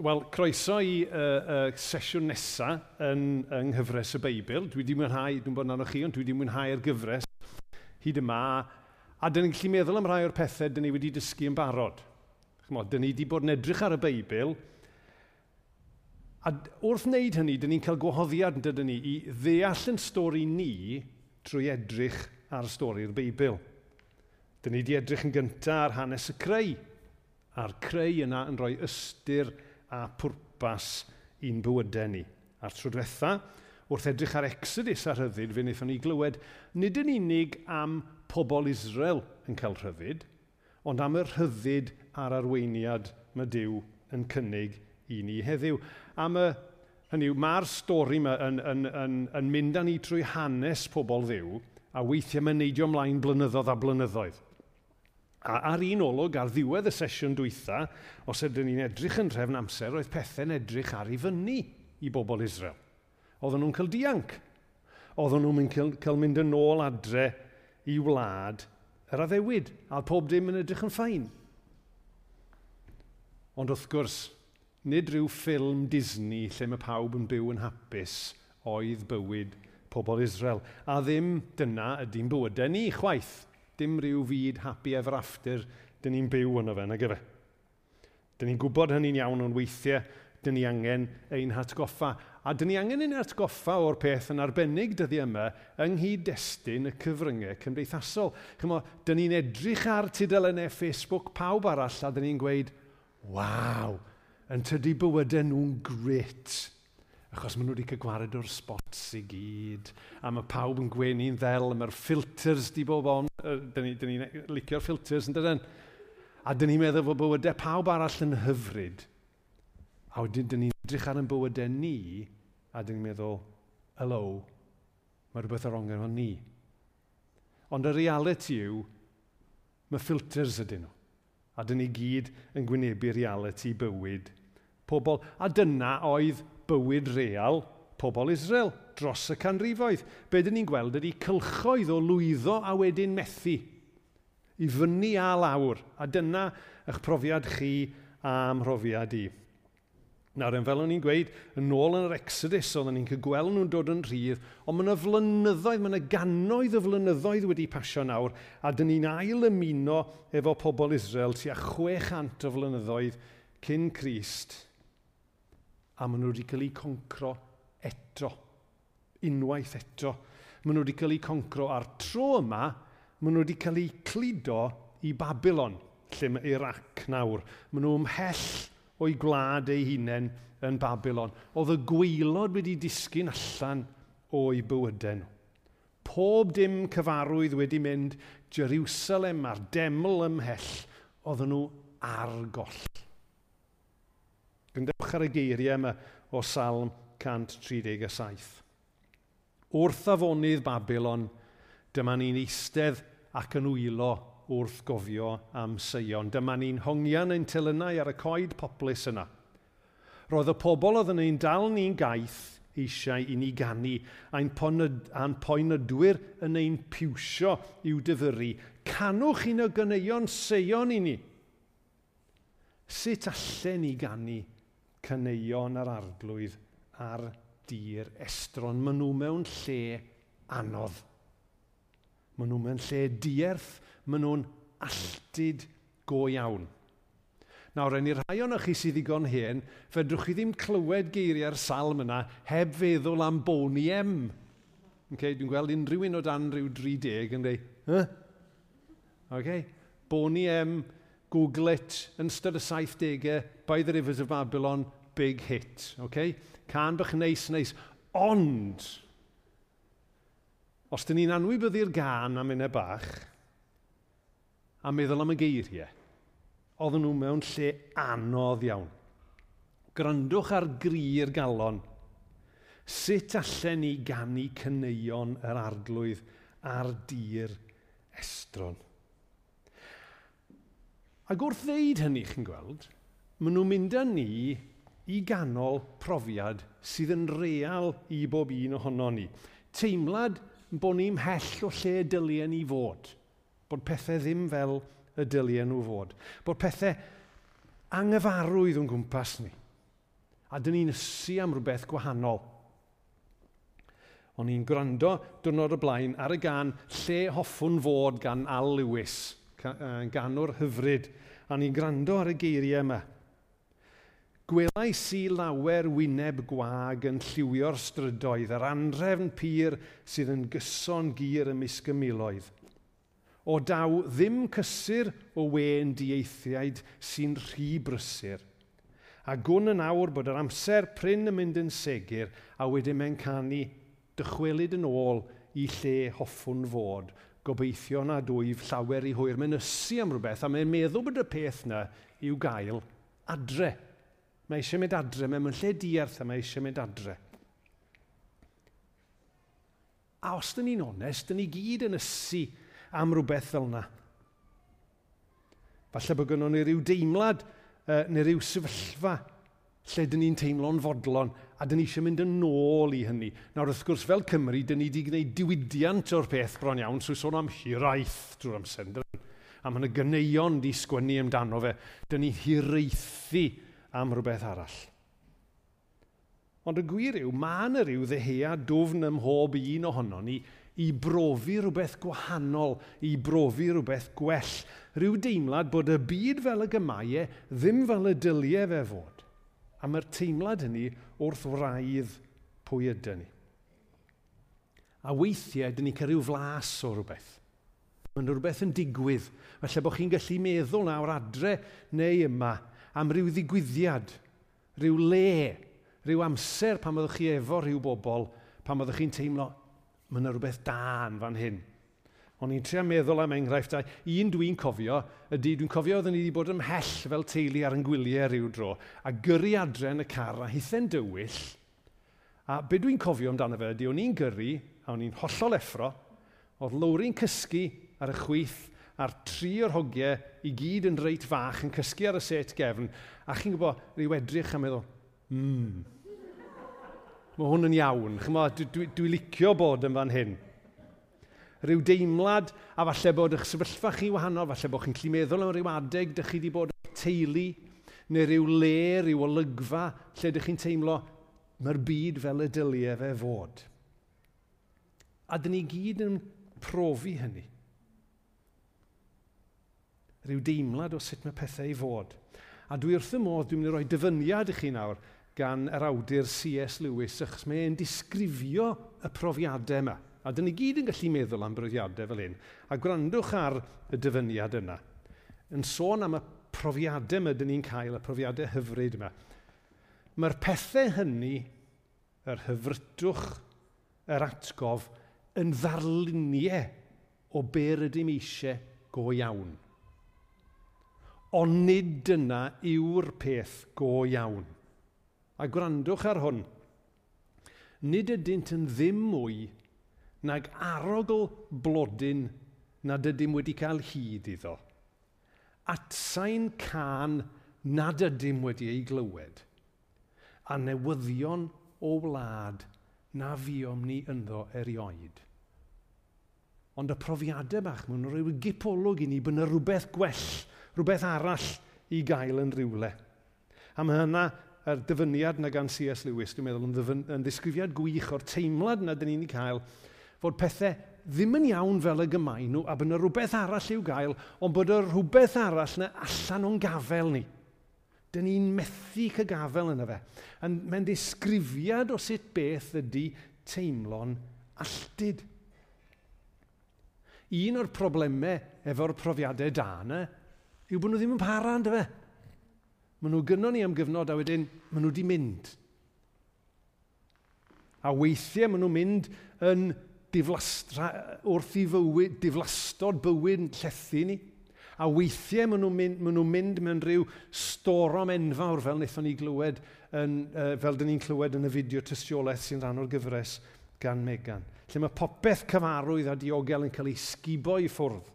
Wel, croeso i uh, uh, sesiwn nesaf yn, yng nghyfres y Beibl. Dwi wedi mwynhau, dwi'n bod yn anoch chi, ond dwi wedi mwynhau ar gyfres hyd yma. A dyn ni'n gallu meddwl am rai o'r pethau dyn ni wedi dysgu yn barod. Chymod, dyn ni wedi bod yn edrych ar y Beibl. A wrth wneud hynny, dyn ni'n cael gwahoddiad yn dydyn ni i ddeall yn stori ni trwy edrych ar stori'r Beibl. Dyn ni wedi edrych yn gyntaf ar hanes y creu. A'r creu yna yn rhoi ystyr a pwrpas i'n bywydau ni. A'r tro diwetha, wrth edrych ar Exodus a rhyddid, fe wnaethon ni glywed nid yn unig am pobl Israel yn cael rhyddid, ond am y rhyddid a'r arweiniad mae Dyw yn cynnig i ni heddiw. Am y, hynny yw, mae'r stori yma yn, yn, yn, yn mynd â ni trwy hanes pobl ddiw, a weithiau mae'n neidio ymlaen blynyddoedd a blynyddoedd. A ar un olwg, ar ddiwedd y sesiwn dwytha, os ydyn ni'n edrych yn trefn amser, oedd pethau'n edrych ar ei fyny i bobl Israel. Oedden nhw'n cael dianc. Oedden nhw'n cael, cael mynd yn ôl adre i wlad yr addewid, a pob dim yn edrych yn ffain. Ond wrth gwrs, nid rhyw ffilm Disney lle mae pawb yn byw yn hapus oedd bywyd pobl Israel. A ddim dyna ydy'n bywydau ni chwaith dim rhyw fyd happy ever after, dyn ni'n byw yno fe, na gyfe. Dyn ni'n gwybod hynny'n iawn o'n weithiau, dyn ni angen ein hatgoffa. A dyn ni angen ein hatgoffa o'r peth yn arbennig dyddi yma yng nghyd-destun y cyfryngau cymdeithasol. Chymo, dyn ni'n edrych ar tudalennau Facebook pawb arall a dyn ni'n gweud, waw, yn tydi bywydau nhw'n gret achos maen nhw wedi cygwared o'r spots i gyd, a mae pawb yn gwenu'n ddel, a mae'r filters di bob on, dyn ni'n ni, ni licio'r filters yn dydyn, a dyn ni'n meddwl fod bywydau pawb arall yn hyfryd, a wedyn dyn ni'n edrych ar yn bywydau ni, a dyn ni'n meddwl, hello, mae rhywbeth ar ongen o'n ni. Ond y reality yw, mae filters ydyn nhw. A dyn ni gyd yn gwynebu reality bywyd pobl. A dyna oedd bywyd real pobl Israel dros y canrifoedd. Be dyn ni'n gweld ydy cylchoedd o lwyddo a wedyn methu i fyny a lawr. A dyna eich profiad chi a'n mhrofiad i. Nawr, yn fel o'n i'n gweud, yn ôl yn yr Exodus, oedden ni'n cael gweld nhw'n dod yn rhydd, ond mae yna flynyddoedd, mae yna gannoedd o flynyddoedd wedi pasio nawr, a dyn ni'n ail ymuno efo pobl Israel tua 600 o flynyddoedd cyn Christ a maen nhw wedi cael eu concro eto, unwaith eto. Maen nhw wedi cael eu concro a'r tro yma, maen nhw wedi cael eu cludo i Babylon, lle mae Irac nawr. Maen nhw ymhell o'i gwlad ei hunain yn Babylon. Oedd y gweilod wedi disgyn allan o'i bywydau nhw. Pob dim cyfarwydd wedi mynd Jerusalem a'r deml ymhell, oedden nhw ar goll. Gwndewch ar y geiriau yma o Salm 137. Wrth afonydd Babylon, dyma ni'n eistedd ac yn wylo wrth gofio am Seion. Dyma ni'n hongian ein telynau ar y coed poplus yna. Roedd y pobl oedd yn ein dal ni'n gaeth eisiau i ni gannu, a'n poenydwyr yn ein piwsio i'w dyfyru. Canwch un o gyneuon Seion i ni. Sut allen ni gannu caneuon a'r arglwydd a'r dir estron. Maen nhw mewn lle anodd. Maen nhw mewn lle dierth, maen nhw'n alltid go iawn. Nawr, yn i'r rhai o'n chi sydd ddigon hen, fedrwch chi ddim clywed geiriau'r salm yna heb feddwl am boni em. Okay, dwi'n gweld unrhyw un o dan rhyw 30 yn dweud, huh? Okay. Boni em Googlet yn ystod y 70au, by the rivers of Babylon, big hit. Okay? Can bych neis, neis. Ond, os dyn ni'n anwybyddu'r gan am unna bach, a meddwl am y geiriau, oedden nhw mewn lle anodd iawn. Grandwch ar grir galon. Sut allen ni gannu cyneuon yr arglwydd ar dir estron? Ac wrth ddeud hynny, chi'n gweld, maen nhw'n mynd â ni i ganol profiad sydd yn real i bob un ohono ni. Teimlad bod ni'n mhell o lle dyliau ni fod. Bod pethau ddim fel y dyliau nhw fod. Bod pethau anghyfarwydd o'n gwmpas ni. A dyn ni'n ysu am rhywbeth gwahanol. O'n i'n gwrando dwrnod y blaen ar y gan Lle Hoffwn Fod gan Al Lewis ganwr hyfryd, a ni'n gwrando ar y geiriau yma. Gwelais i lawer wyneb gwag yn lliwio'r strydoedd, yr anrefn pyr sydd yn gyson gyr ymysg y miloedd. O daw ddim cysur o wen dieithiaid sy'n rhy brysur. A gwn yn awr bod yr amser pryn yn mynd yn segur, a wedyn mae'n canu dychwelyd yn ôl i lle hoffwn fod, gobeithio na dwyf llawer i hwyr. Mae'n ysu am rhywbeth a mae'n meddwl bod y peth na i'w gael adre. Mae eisiau mynd adre, mae mewn lle diarth a mae eisiau mynd adre. A os dyn ni'n onest, dyn ni gyd yn ysu am rhywbeth fel yna. Falle bod gynnon ni ryw deimlad uh, neu ryw sefyllfa lle dyn ni'n teimlo'n fodlon a dyn ni eisiau mynd yn ôl i hynny. Nawr, wrth gwrs, fel Cymru, dyn ni wedi gwneud diwydiant o'r peth bron iawn, so sôn am hiraeth drwy'r amser. A mae'n y gyneuon di sgwennu amdano fe. Dyn ni hireithi am rhywbeth arall. Ond y gwir yw, mae yna rhyw ddehea dwfn ym mhob un ohono ni i brofi rhywbeth gwahanol, i brofi rhywbeth gwell. Rhyw deimlad bod y byd fel y gymau ddim fel y dyliau fe fod a mae'r teimlad hynny wrth wraidd pwy ydy ni. A weithiau, dyn ni cael rhyw flas o rhywbeth. Mae'n rhywbeth yn digwydd. Felly bod chi'n gallu meddwl nawr adre neu yma am ryw ddigwyddiad, ryw le, ryw amser pan byddwch chi efo rhyw bobl, pan byddwch chi'n teimlo, mae yna rhywbeth da yn fan hyn. O'n i'n trio meddwl am enghraifftau. Un dwi'n cofio ydy, dwi'n cofio oedden ni wedi bod ymhell fel teulu ar yngwyliau rhyw dro, a gyrru adre yn y car a hithen dywyll. A be dwi'n cofio amdano fe ydy, o'n i'n gyrru, a o'n i'n hollol effro, oedd lawri'n cysgu ar y chwith a'r tri o'r hogiau i gyd yn reit fach yn cysgu ar y set gefn, a chi'n gwybod, rhyw edrych a meddwl, mmm, mae hwn yn iawn. Chymod, dwi, dwi, dwi licio bod yn fan hyn rhyw deimlad, a falle bod eich sefyllfa chi wahanol, falle bod chi'n gallu meddwl am ryw adeg, dych chi wedi bod o'r teulu, neu rhyw le, rhyw olygfa, lle dych chi'n teimlo, mae'r byd fel y dyliau fe fod. A dyn ni gyd yn profi hynny. Rhyw deimlad o sut mae pethau i fod. A dwi wrth y modd, dwi'n mynd i roi dyfyniad i chi nawr gan yr awdur C.S. Lewis, achos mae'n disgrifio y profiadau yma. A dyn ni gyd yn gallu meddwl am bryddiadau fel hyn. A gwrandwch ar y dyfyniad yna. Yn sôn am y profiadau yma dyn ni'n cael, y profiadau hyfryd yma. Mae'r pethau hynny, yr hyfrytwch, yr atgof, yn ddarluniau o be rydym eisiau go iawn. Ond nid dyna yw'r peth go iawn. A gwrandwch ar hwn. Nid ydynt yn ddim mwy nag arogl blodyn nad ydym wedi cael hyd iddo. Atsain can nad ydym wedi ei glywed. A newyddion o wlad na fiom ni ynddo erioed. Ond y profiadau bach mewn rhyw gipolwg i ni bod yna rhywbeth gwell, rhywbeth arall i gael yn rhywle. A mae hynna yr dyfyniad na gan C.S. Lewis, dwi'n meddwl, yn, ddyfyn, yn ddisgrifiad gwych o'r teimlad na dyn ni'n cael fod pethau ddim yn iawn fel y gymaen nhw, a bod yna rhywbeth arall i'w gael, ond bod y rhywbeth arall yna allan o'n gafel ni. Dyn ni'n methu cygafel yna fe. Mae'n disgrifiad o sut beth ydy teimlo'n alltid. Un o'r problemau efo'r profiadau da yna yw bod nhw ddim yn para, ynddo fe? Maen nhw gynnon ni am gyfnod a wedyn maen nhw wedi mynd. A weithiau maen nhw'n mynd yn wrth i fywyd, diflastod bywyd llethu ni. A weithiau maen nhw'n mynd, maen nhw mynd mewn rhyw storom enfawr fel wnaethon ni glywed, yn, uh, fel dyn ni'n clywed yn y fideo tystiolaeth sy'n rhan o'r gyfres gan Megan. Lle mae popeth cyfarwydd a diogel yn cael ei sgubo i ffwrdd.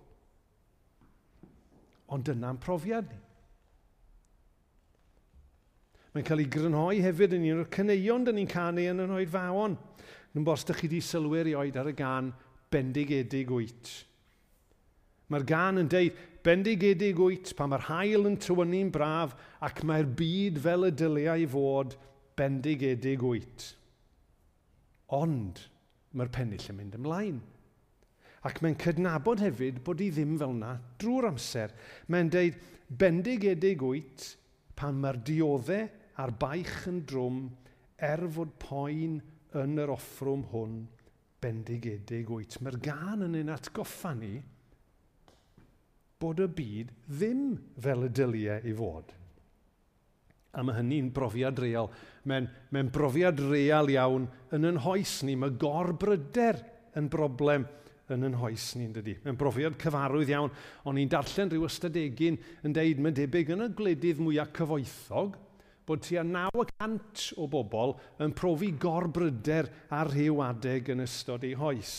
Ond dyna'n profiad ni. Mae'n cael ei grynhoi hefyd yn un o'r cyneuon dyn ni'n canu yn yr oed fawon. Nw'n bos, ydych chi wedi sylwyr i oed ar y gan bendigedig wyt. Mae'r gan yn deud, bendigedig wyt pan mae'r hael yn tywynnu'n braf ac mae'r byd fel y dyliau i fod bendigedig wyt. Ond mae'r pennill yn mynd ymlaen. Ac mae'n cydnabod hefyd bod hi ddim fel yna drwy'r amser. Mae'n deud bendigedig wyt pan mae'r dioddau a'r baich yn drwm er fod poen yn yr offrwm hwn bendigedig wyt. Mae'r gan yn ein atgoffa ni bod y byd ddim fel y dyliau i fod. A mae hynny'n brofiad real. Mae'n mae brofiad real iawn yn yn hoes ni. Mae gorbryder yn broblem yn yn hoes ni'n dydy. Mae'n brofiad cyfarwydd iawn, O'n i'n darllen rhyw ystadegyn yn deud mae'n debyg yn y gledydd mwyaf cyfoethog, bod tua 900 o bobl yn profi gorbryder ar rhyw adeg yn ystod ei hoes.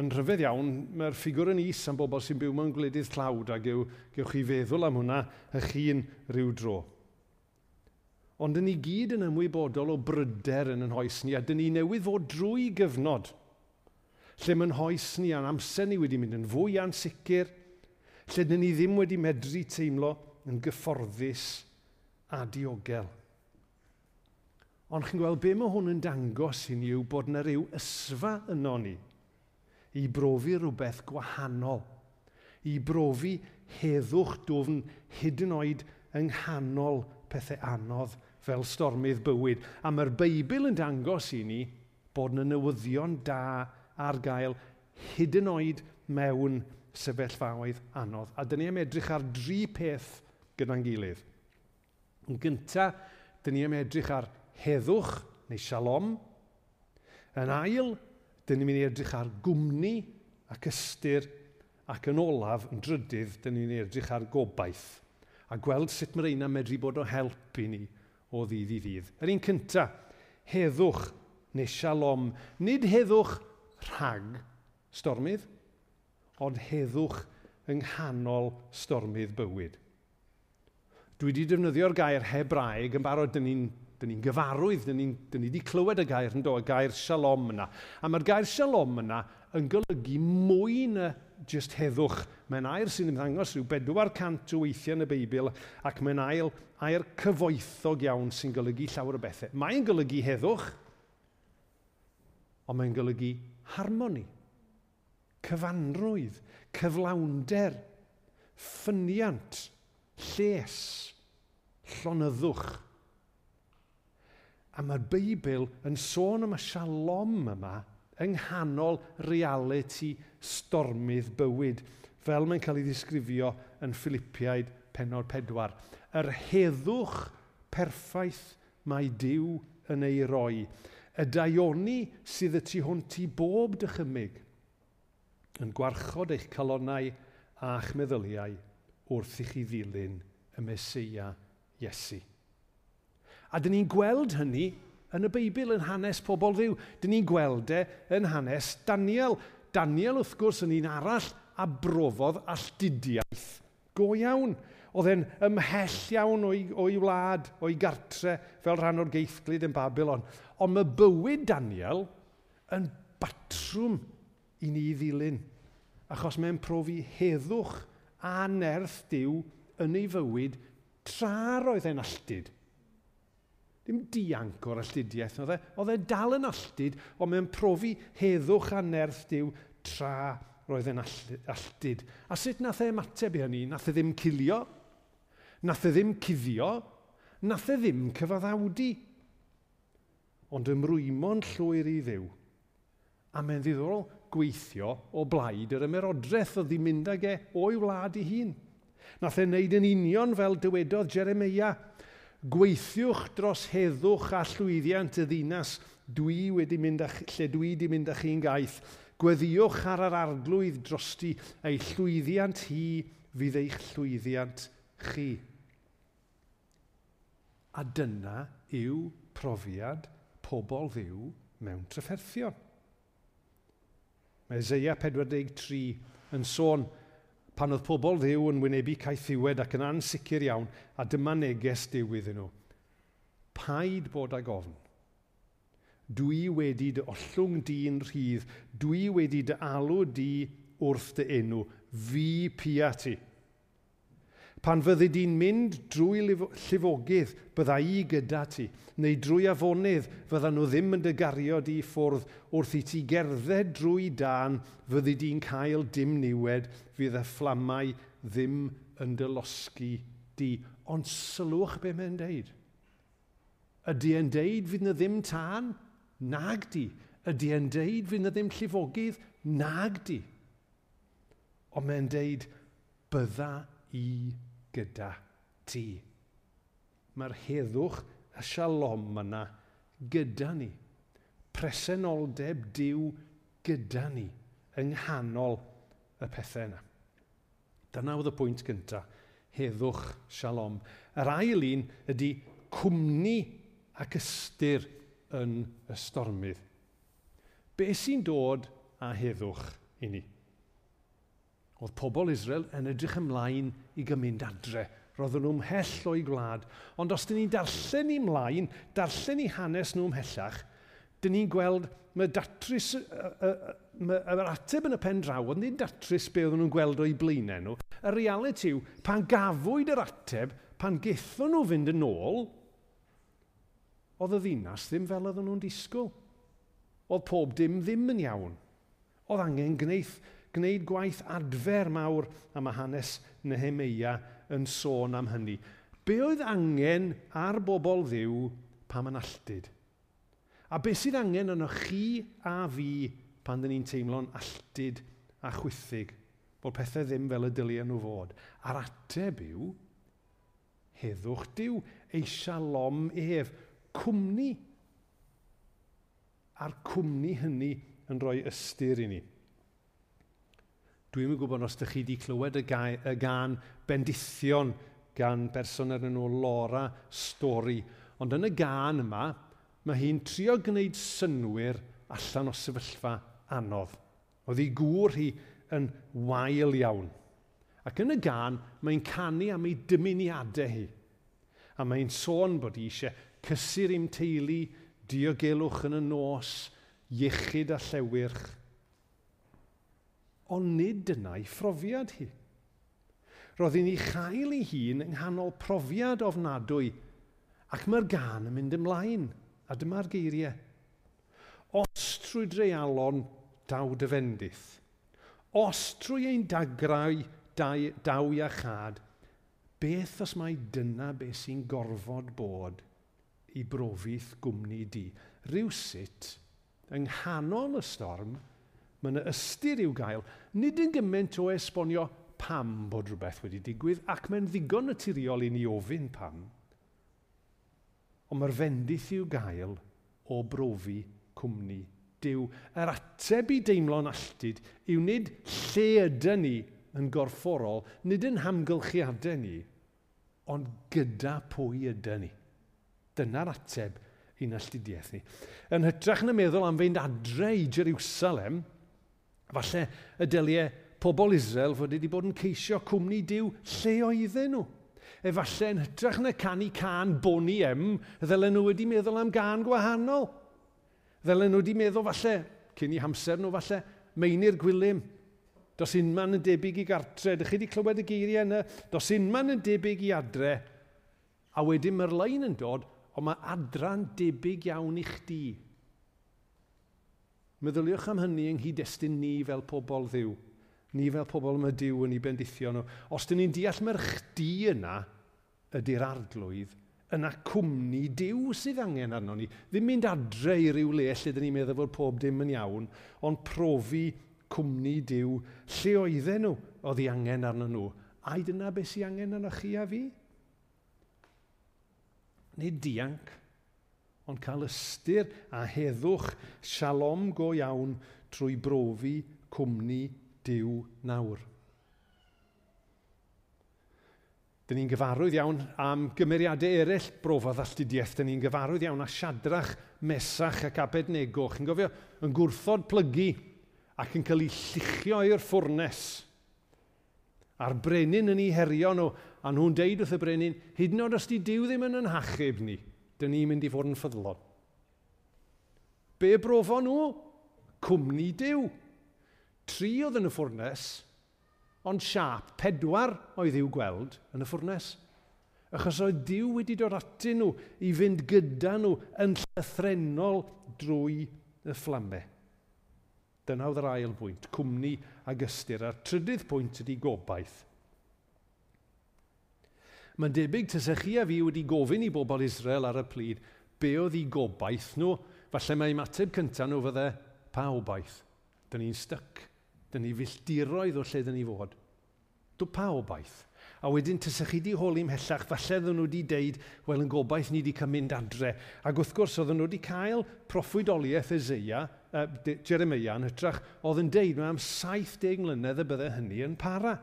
Yn rhyfedd iawn, mae'r ffigwr yn is am bobl sy'n byw mewn gwledydd tlawd ac yw, gewch chi feddwl am hwnna eich chi'n rhyw dro. Ond dyn ni gyd yn ymwybodol o bryder yn yn hoes ni, a dyn ni newydd fod drwy gyfnod lle mae'n hoes ni a'n amser ni wedi mynd yn fwy ansicr, lle dyn ni ddim wedi medru teimlo yn gyfforddus a diogel. Ond chi'n gweld be mae hwn yn dangos i ni yw bod yna rhyw ysfa yno ni i brofi rhywbeth gwahanol, i brofi heddwch dofn hyd yn oed yng nghanol pethau anodd fel stormydd bywyd. A mae'r Beibl yn dangos i ni bod yna newyddion da ar gael hyd yn oed mewn sefyllfaoedd anodd. A dyn ni am edrych ar dri peth gyda'n gilydd. Yn gyntaf, dyn ni am edrych ar heddwch neu shalom. Yn ail, dyn ni'n mynd i edrych ar gwmni ac ystyr ac yn olaf, yn drydydd, dyn ni'n edrych ar gobaith a gweld sut mae'r eina medru bod o help i ni o ddydd i ddydd. Yr un cyntaf, heddwch neu shalom. Nid heddwch rhag stormydd, ond heddwch yng nghanol stormydd bywyd dwi wedi defnyddio'r gair Hebraeg yn barod, dyn ni'n dyn ni'n gyfarwydd, dyn ni, dyn ni wedi clywed y gair yn dod, y gair shalom yna. A mae'r gair shalom yna yn golygu mwy na just heddwch. Mae'n air sy'n ymddangos rhyw 400 o weithiau yn y Beibl ac mae'n ail, air cyfoethog iawn sy'n golygu llawer o bethau. Mae'n golygu heddwch, ond mae'n golygu harmoni, cyfanrwydd, cyflawnder, ffyniant, lles llonyddwch. A mae'r Beibl yn sôn am y shalom yma yng nghanol reality stormydd bywyd, fel mae'n cael ei ddisgrifio yn Philippiaid penod pedwar. Yr heddwch perffaith mae Dyw yn ei roi. Y daioni sydd y tu hwnt i bob dychymyg yn gwarchod eich calonau a'ch meddyliau wrth i chi ddilyn y Mesoea Iesu. A dyn ni'n gweld hynny yn y Beibl yn hanes pobl ddiw. Dyn ni'n gweld e yn hanes Daniel. Daniel wrth gwrs yn un arall a brofodd alltudiaeth go iawn. Oedd e'n ymhell iawn o'i, o'i wlad, o'i gartre, fel rhan o'r geithglid yn Babylon. Ond mae bywyd Daniel yn batrwm i ni ddilyn, achos mae'n profi heddwch a nerth diw yn ei fywyd Tra'r oedd e'n alltud. Dim dianc o'r alltudiaeth. Oedd e, oedd e dal yn alltud, ond mae'n profi heddwch a nerth diw tra roedd e'n alltud. A sut nath e ymateb i hynny? Nath e ddim cilio, nath e ddim cuddio, nath e ddim cyfaddawdi. Ond ymrwymo'n llwyr i ddiw. A mae'n ddiddorol gweithio o blaid yr ymerodraeth oedd i mynd ag e o'i wlad i hun. Nath e wneud yn union fel dywedodd Jeremia. Gweithiwch dros heddwch a llwyddiant y ddinas dwi wedi mynd a, lle dwi wedi mynd â chi'n gaeth. Gweddiwch ar yr arglwydd drosti ei llwyddiant hi fydd eich llwyddiant chi. A dyna yw profiad pobl ddiw mewn trefferthion. Mae Ezeia 43 yn sôn, pan oedd pobl ddiw yn wynebu caethiwed ac yn ansicr iawn, a dyma neges diw iddyn nhw. Paid bod ag ofn. Dwi wedi dy ollwng di'n rhydd, dwi wedi dy alw di wrth dy enw, fi pia ti. Pan fyddi di'n mynd drwy llifogydd, bydda i gyda ti, neu drwy afonydd, fydda nhw ddim yn dygario di ffwrdd wrth i ti gerdded drwy dan, fyddi di'n cael dim niwed, fydd y fflamau ddim yn dylosgu di. Ond sylwch be mae'n deud. Ydy e'n deud fydd na ddim tan? Nag di. Ydy e'n deud fydd na ddim llifogydd? Nag di. Ond mae'n deud, bydda i gyda ti. Mae'r heddwch y shalom yna gyda ni. Presenoldeb diw gyda ni yng nghanol y pethau yna. Dyna oedd y pwynt gyntaf, heddwch shalom. Yr ail un ydy cwmni ac ystyr yn y stormydd. Be sy'n dod a heddwch i ni? Oedd pobl Israel yn edrych ymlaen i gymryd adre. Roedden nhw'n mhell o'i gwlad. Ond os dyn ni'n darllen i mlaen, darllen i hanes nhw ymhellach, dyn ni'n gweld mae datrys, mae'r ateb yn y pen draw, ond nid datrys be oedden nhw'n gweld o'i blaenau nhw. Y reality yw, pan gafwyd yr ateb, pan gethon nhw fynd yn ôl, oedd y ddinas ddim fel oedden nhw'n disgwyl. Oedd pob dim ddim yn iawn. Oedd angen gwneud gwneud gwaith adfer mawr am y hanes Nehemia yn sôn am hynny. Be oedd angen ar bobl ddiw pam yn alltid? A beth sydd angen yno chi a fi pan dyn ni'n teimlo'n alltid a chwythig bod pethau ddim fel y dylia nhw fod. A'r ateb yw, heddwch diw, eisiau lom ef, cwmni. A'r cwmni hynny yn rhoi ystyr i ni. Dwi'n gwybod os ydych chi wedi clywed y, gai, y gan bendithion gan berson ar enw Laura Stori. Ond yn y gan yma, mae hi'n trio gwneud synwyr allan o sefyllfa anodd. Oedd hi gŵr hi yn wael iawn. Ac yn y gan, mae'n canu am ei dymuniadau hi. A mae'n sôn bod hi eisiau cysur i'm teulu, diogelwch yn y nos, iechyd a llewyrch, ond nid dyna'i phrofiad hi. Roedd hi'n ei chael ei hun yng nghanol profiad ofnadwy ac mae'r gan yn mynd ymlaen, a dyma'r geiriau. Os trwy dreialon daw dyfendith, os trwy ein dagrau dau, daw a chad, beth os mae dyna beth sy'n gorfod bod i brofith gwmni di? Rywsut, yng nghanol y storm, Mae yna ystyr i'w gael, nid yn gymaint o esbonio pam bod rhywbeth wedi digwydd, ac mae'n ddigon naturiol i ni ofyn pam. Ond mae'r fendith i'w gael o brofi cwmni Dyw. Yr ateb i deimlo'n alltid yw nid lle ydy ni yn gorfforol, nid yn hamgylchiadau ni, ond gyda pwy ydy ni. Dyna'r ateb i'n alltudiaeth ni. Yn hytrach na meddwl am fynd adre i Jerusalem, Falle y dyliau pobl Israel fod wedi bod yn ceisio cwmni diw lle oedden nhw. Efallai yn hytrach na canu can boni em, ddylen nhw wedi meddwl am gan gwahanol. Ddylen nhw wedi meddwl falle, cyn i hamser nhw falle, meini'r gwylym. Dos unman yn debyg i gartre, dych chi wedi clywed y geiriau yna, dos unman yn debyg i adre. A wedyn mae'r lein yn dod, ond mae adran debyg iawn i chdi. Meddyliwch am hynny yng nghyd-destun ni fel pobl ddiw. Ni fel pobl yma diw yn ei bendithio nhw. Os dyn ni'n deall mae'r chdi yna ydy'r arglwydd, yna cwmni diw sydd angen arno ni. Ddim mynd adre i ryw le lle dyn ni'n meddwl fod pob dim yn iawn, ond profi cwmni diw lle oedden nhw oedd ei angen arno nhw. A dyna beth sy'n angen arno chi a fi? Nid dianc ond cael ystyr a heddwch shalom go iawn trwy brofi cwmni diw nawr. Dyn ni'n gyfarwydd iawn am gymeriadau eraill brofodd alltudiaeth. Dyn ni'n gyfarwydd iawn a siadrach, mesach ac abednego. Chi'n gofio, yn gwrthod plygu ac yn cael ei lluchio i'r ffwrnes. A'r brenin yn ei herio nhw, a nhw'n deud wrth y brenin, hyd yn oed os di diw ddim yn yn hachub ni, dyn ni'n mynd i fod yn ffyddlon. Be brofo nhw? Cwmni diw. Tri oedd yn y ffwrnes, ond siap pedwar oedd i'w gweld yn y ffwrnes. Achos oedd diw wedi dod atyn nhw i fynd gyda nhw yn llythrenol drwy y fflamau. Dyna oedd yr ail bwynt, cwmni ag ystyr. A'r trydydd pwynt ydy gobaith – Mae'n debyg tysach chi a fi wedi gofyn i bobl Israel ar y plyd be oedd ei gobaith nhw. Falle mae ymateb cyntaf nhw fydde pa obaith. Dyna ni'n styc. dyna ni filltiroedd o lle dyna ni fod. Dw pa obaith. A wedyn tysach chi wedi holi mhellach, falle ddyn nhw wedi deud, wel yn gobaith ni wedi cael mynd adre. Ac wrth gwrs, oedden nhw wedi cael proffwydoliaeth Ezeia, uh, Jeremia yn hytrach, oedd yn deud, mae am 70 mlynedd y bydde hynny yn para.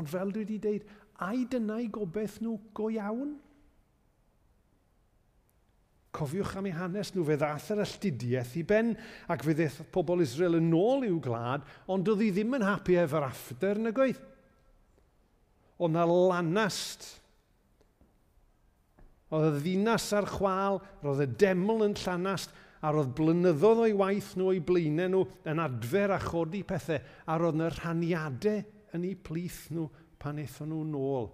Ond fel dwi wedi deud, a'i dyna'i gobeith nhw go iawn? Cofiwch am eu hanes nhw, fe ddath yr astudiaeth i ben, ac fe ddaeth pobl Israel yn ôl i'w glad, ond oedd hi ddim yn hapu efo'r after yn y gweith. Oedd na lanast. Oedd y ddinas ar chwal, roedd y deml yn llanast, a roedd blynyddoedd o'i waith nhw o'i blaenau nhw yn adfer a chodi pethau, a roedd yna rhaniadau yn eu plith nhw pan eithon nhw nôl.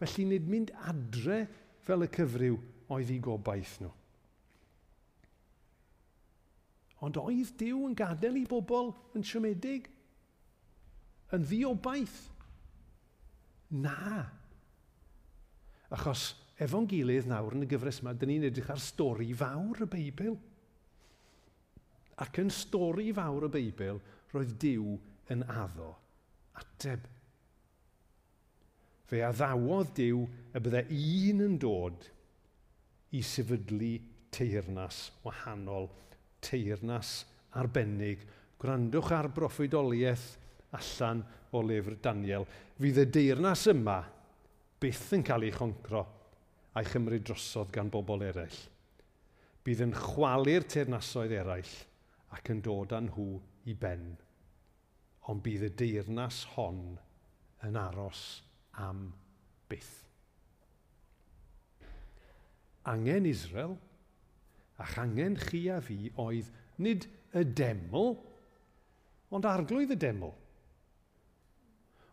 Felly nid mynd adre fel y cyfryw oedd ei gobaith nhw. Ond oedd Dyw yn gadael i bobl yn siomedig? Yn ddiobaith? Na. Achos efo'n gilydd nawr yn y gyfres yma, dyn ni'n edrych ar stori fawr y Beibl. Ac yn stori fawr y Beibl, roedd Dyw yn addo ateb. Fe addawodd Dyw y bydde un yn dod i sefydlu teirnas wahanol, teirnas arbennig. Gwrandwch ar broffwydoliaeth allan o lyfr Daniel. Fydd y deirnas yma byth yn cael ei choncro a'i chymryd drosodd gan bobl eraill. Bydd yn chwalu'r teirnasoedd eraill ac yn dod â nhw i ben ond bydd y deyrnas hon yn aros am byth. Angen Israel, a'ch angen chi a fi oedd nid y deml, ond arglwydd y deml.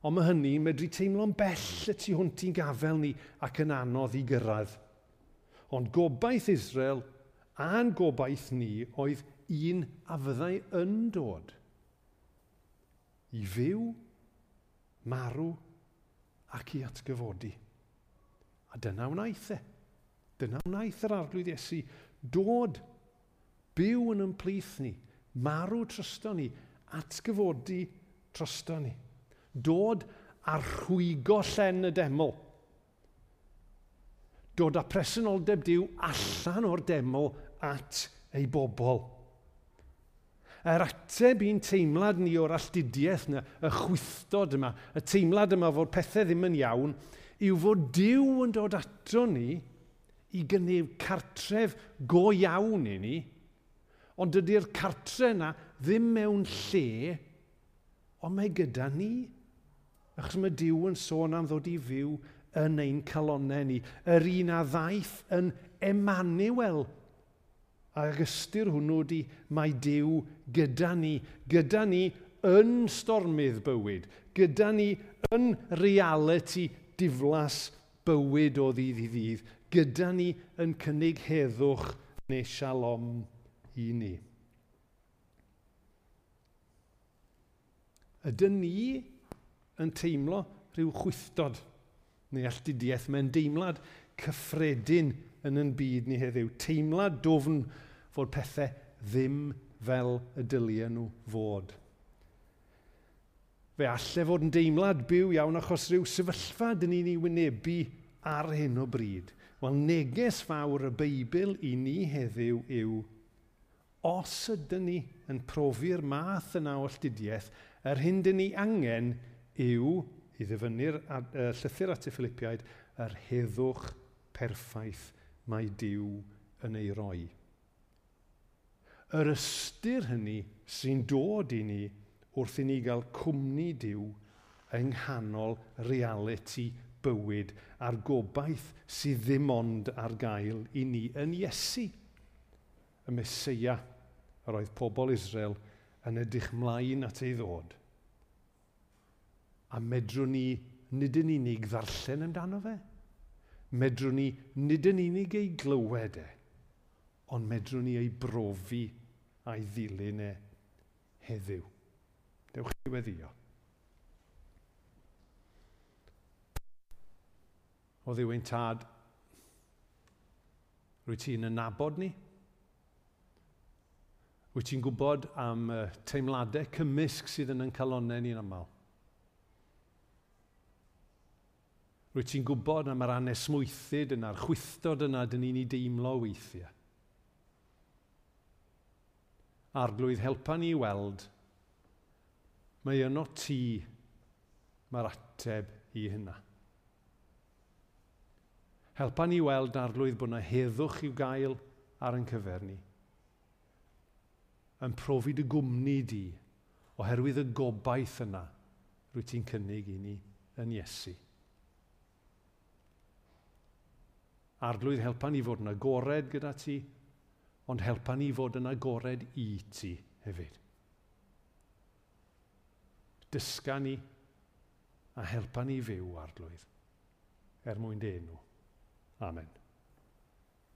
Ond mae hynny medru teimlo'n bell y tu hwnt i'n gafel ni ac yn anodd i gyrraedd. Ond gobaith Israel a'n gobaith ni oedd un a fyddai yn dod – i fyw, marw ac i atgyfodi. A dyna wnaeth e. Dyna wnaeth yr arglwydd Iesu dod, byw yn ymplith ni, marw trysto ni, atgyfodi trysto ni. Dod a rhwygo llen y deml. Dod â presenoldeb diw allan o'r deml at ei bobl. Yr ateb i'n teimlad ni o'r alltudiaeth yna, y chwythdod yma, y teimlad yma fod pethau ddim yn iawn, yw fod Dyw yn dod ato ni i gynnydd cartref go iawn i ni, ond dydy'r cartre yna ddim mewn lle, ond mae gyda ni. Achos mae Dyw yn sôn am ddod i fyw yn ein calonau ni, yr un a ddaeth yn Emmanuel A ystyr hwnnw di, mae Dyw gyda ni, gyda ni yn stormydd bywyd, gyda ni yn reality diflas bywyd o ddydd i ddydd, gyda ni yn cynnig heddwch neu shalom i ni. Ydyn ni yn teimlo rhyw chwythdod neu alltudiaeth mewn deimlad cyffredin yn yn byd ni heddiw. Teimlad dofn fod pethau ddim fel y dylia nhw fod. Fe allai fod yn deimlad byw iawn achos rhyw sefyllfa dyn ni'n ei wynebu ar hyn o bryd. Wel, neges fawr y Beibl i ni heddiw yw os ydyn ni yn profi'r math yna o alltudiaeth, yr hyn dyn ni angen yw, i ddifynnu'r uh, llythyr at y Filipiaid, yr heddwch perffaith mae Dyw yn ei roi. Yr ystyr hynny sy'n dod i ni wrth i ni gael cwmni Dyw yng nghanol reality bywyd a'r gobaith sydd ddim ond ar gael i ni yn Iesu. Y Mesoea yr oedd pobl Israel yn edrych mlaen at ei ddod. A medrwn ni nid yn unig ddarllen amdano fe, medrwn ni nid yn unig ei glywed e, ond medrwn ni ei brofi a'i ddilyn e heddiw. Dewch i weddio. O ddiw ein tad, rwy ti'n ynabod ni? Wyt ti'n gwybod am uh, teimladau cymysg sydd yn yn calonau ni'n aml? Rwy ti'n gwybod am yr anes mwethyd yna, a'r chwythdod yna dyn ni'n ei deimlo weithiau. Arglwydd helpa ni weld, mae yno ti mae'r ateb i hynna. Helpa ni weld arglwydd bod yna heddwch i'w gael ar yn cyfer ni. Yn profi dy gwmni di oherwydd y gobaith yna rwy ti'n cynnig i ni yn Iesu. Arglwydd helpa ni fod yn agored gyda ti, ond helpa ni fod yn agored i ti hefyd. Dysga ni a helpa ni fyw arglwydd er mwyn dy enw. Amen.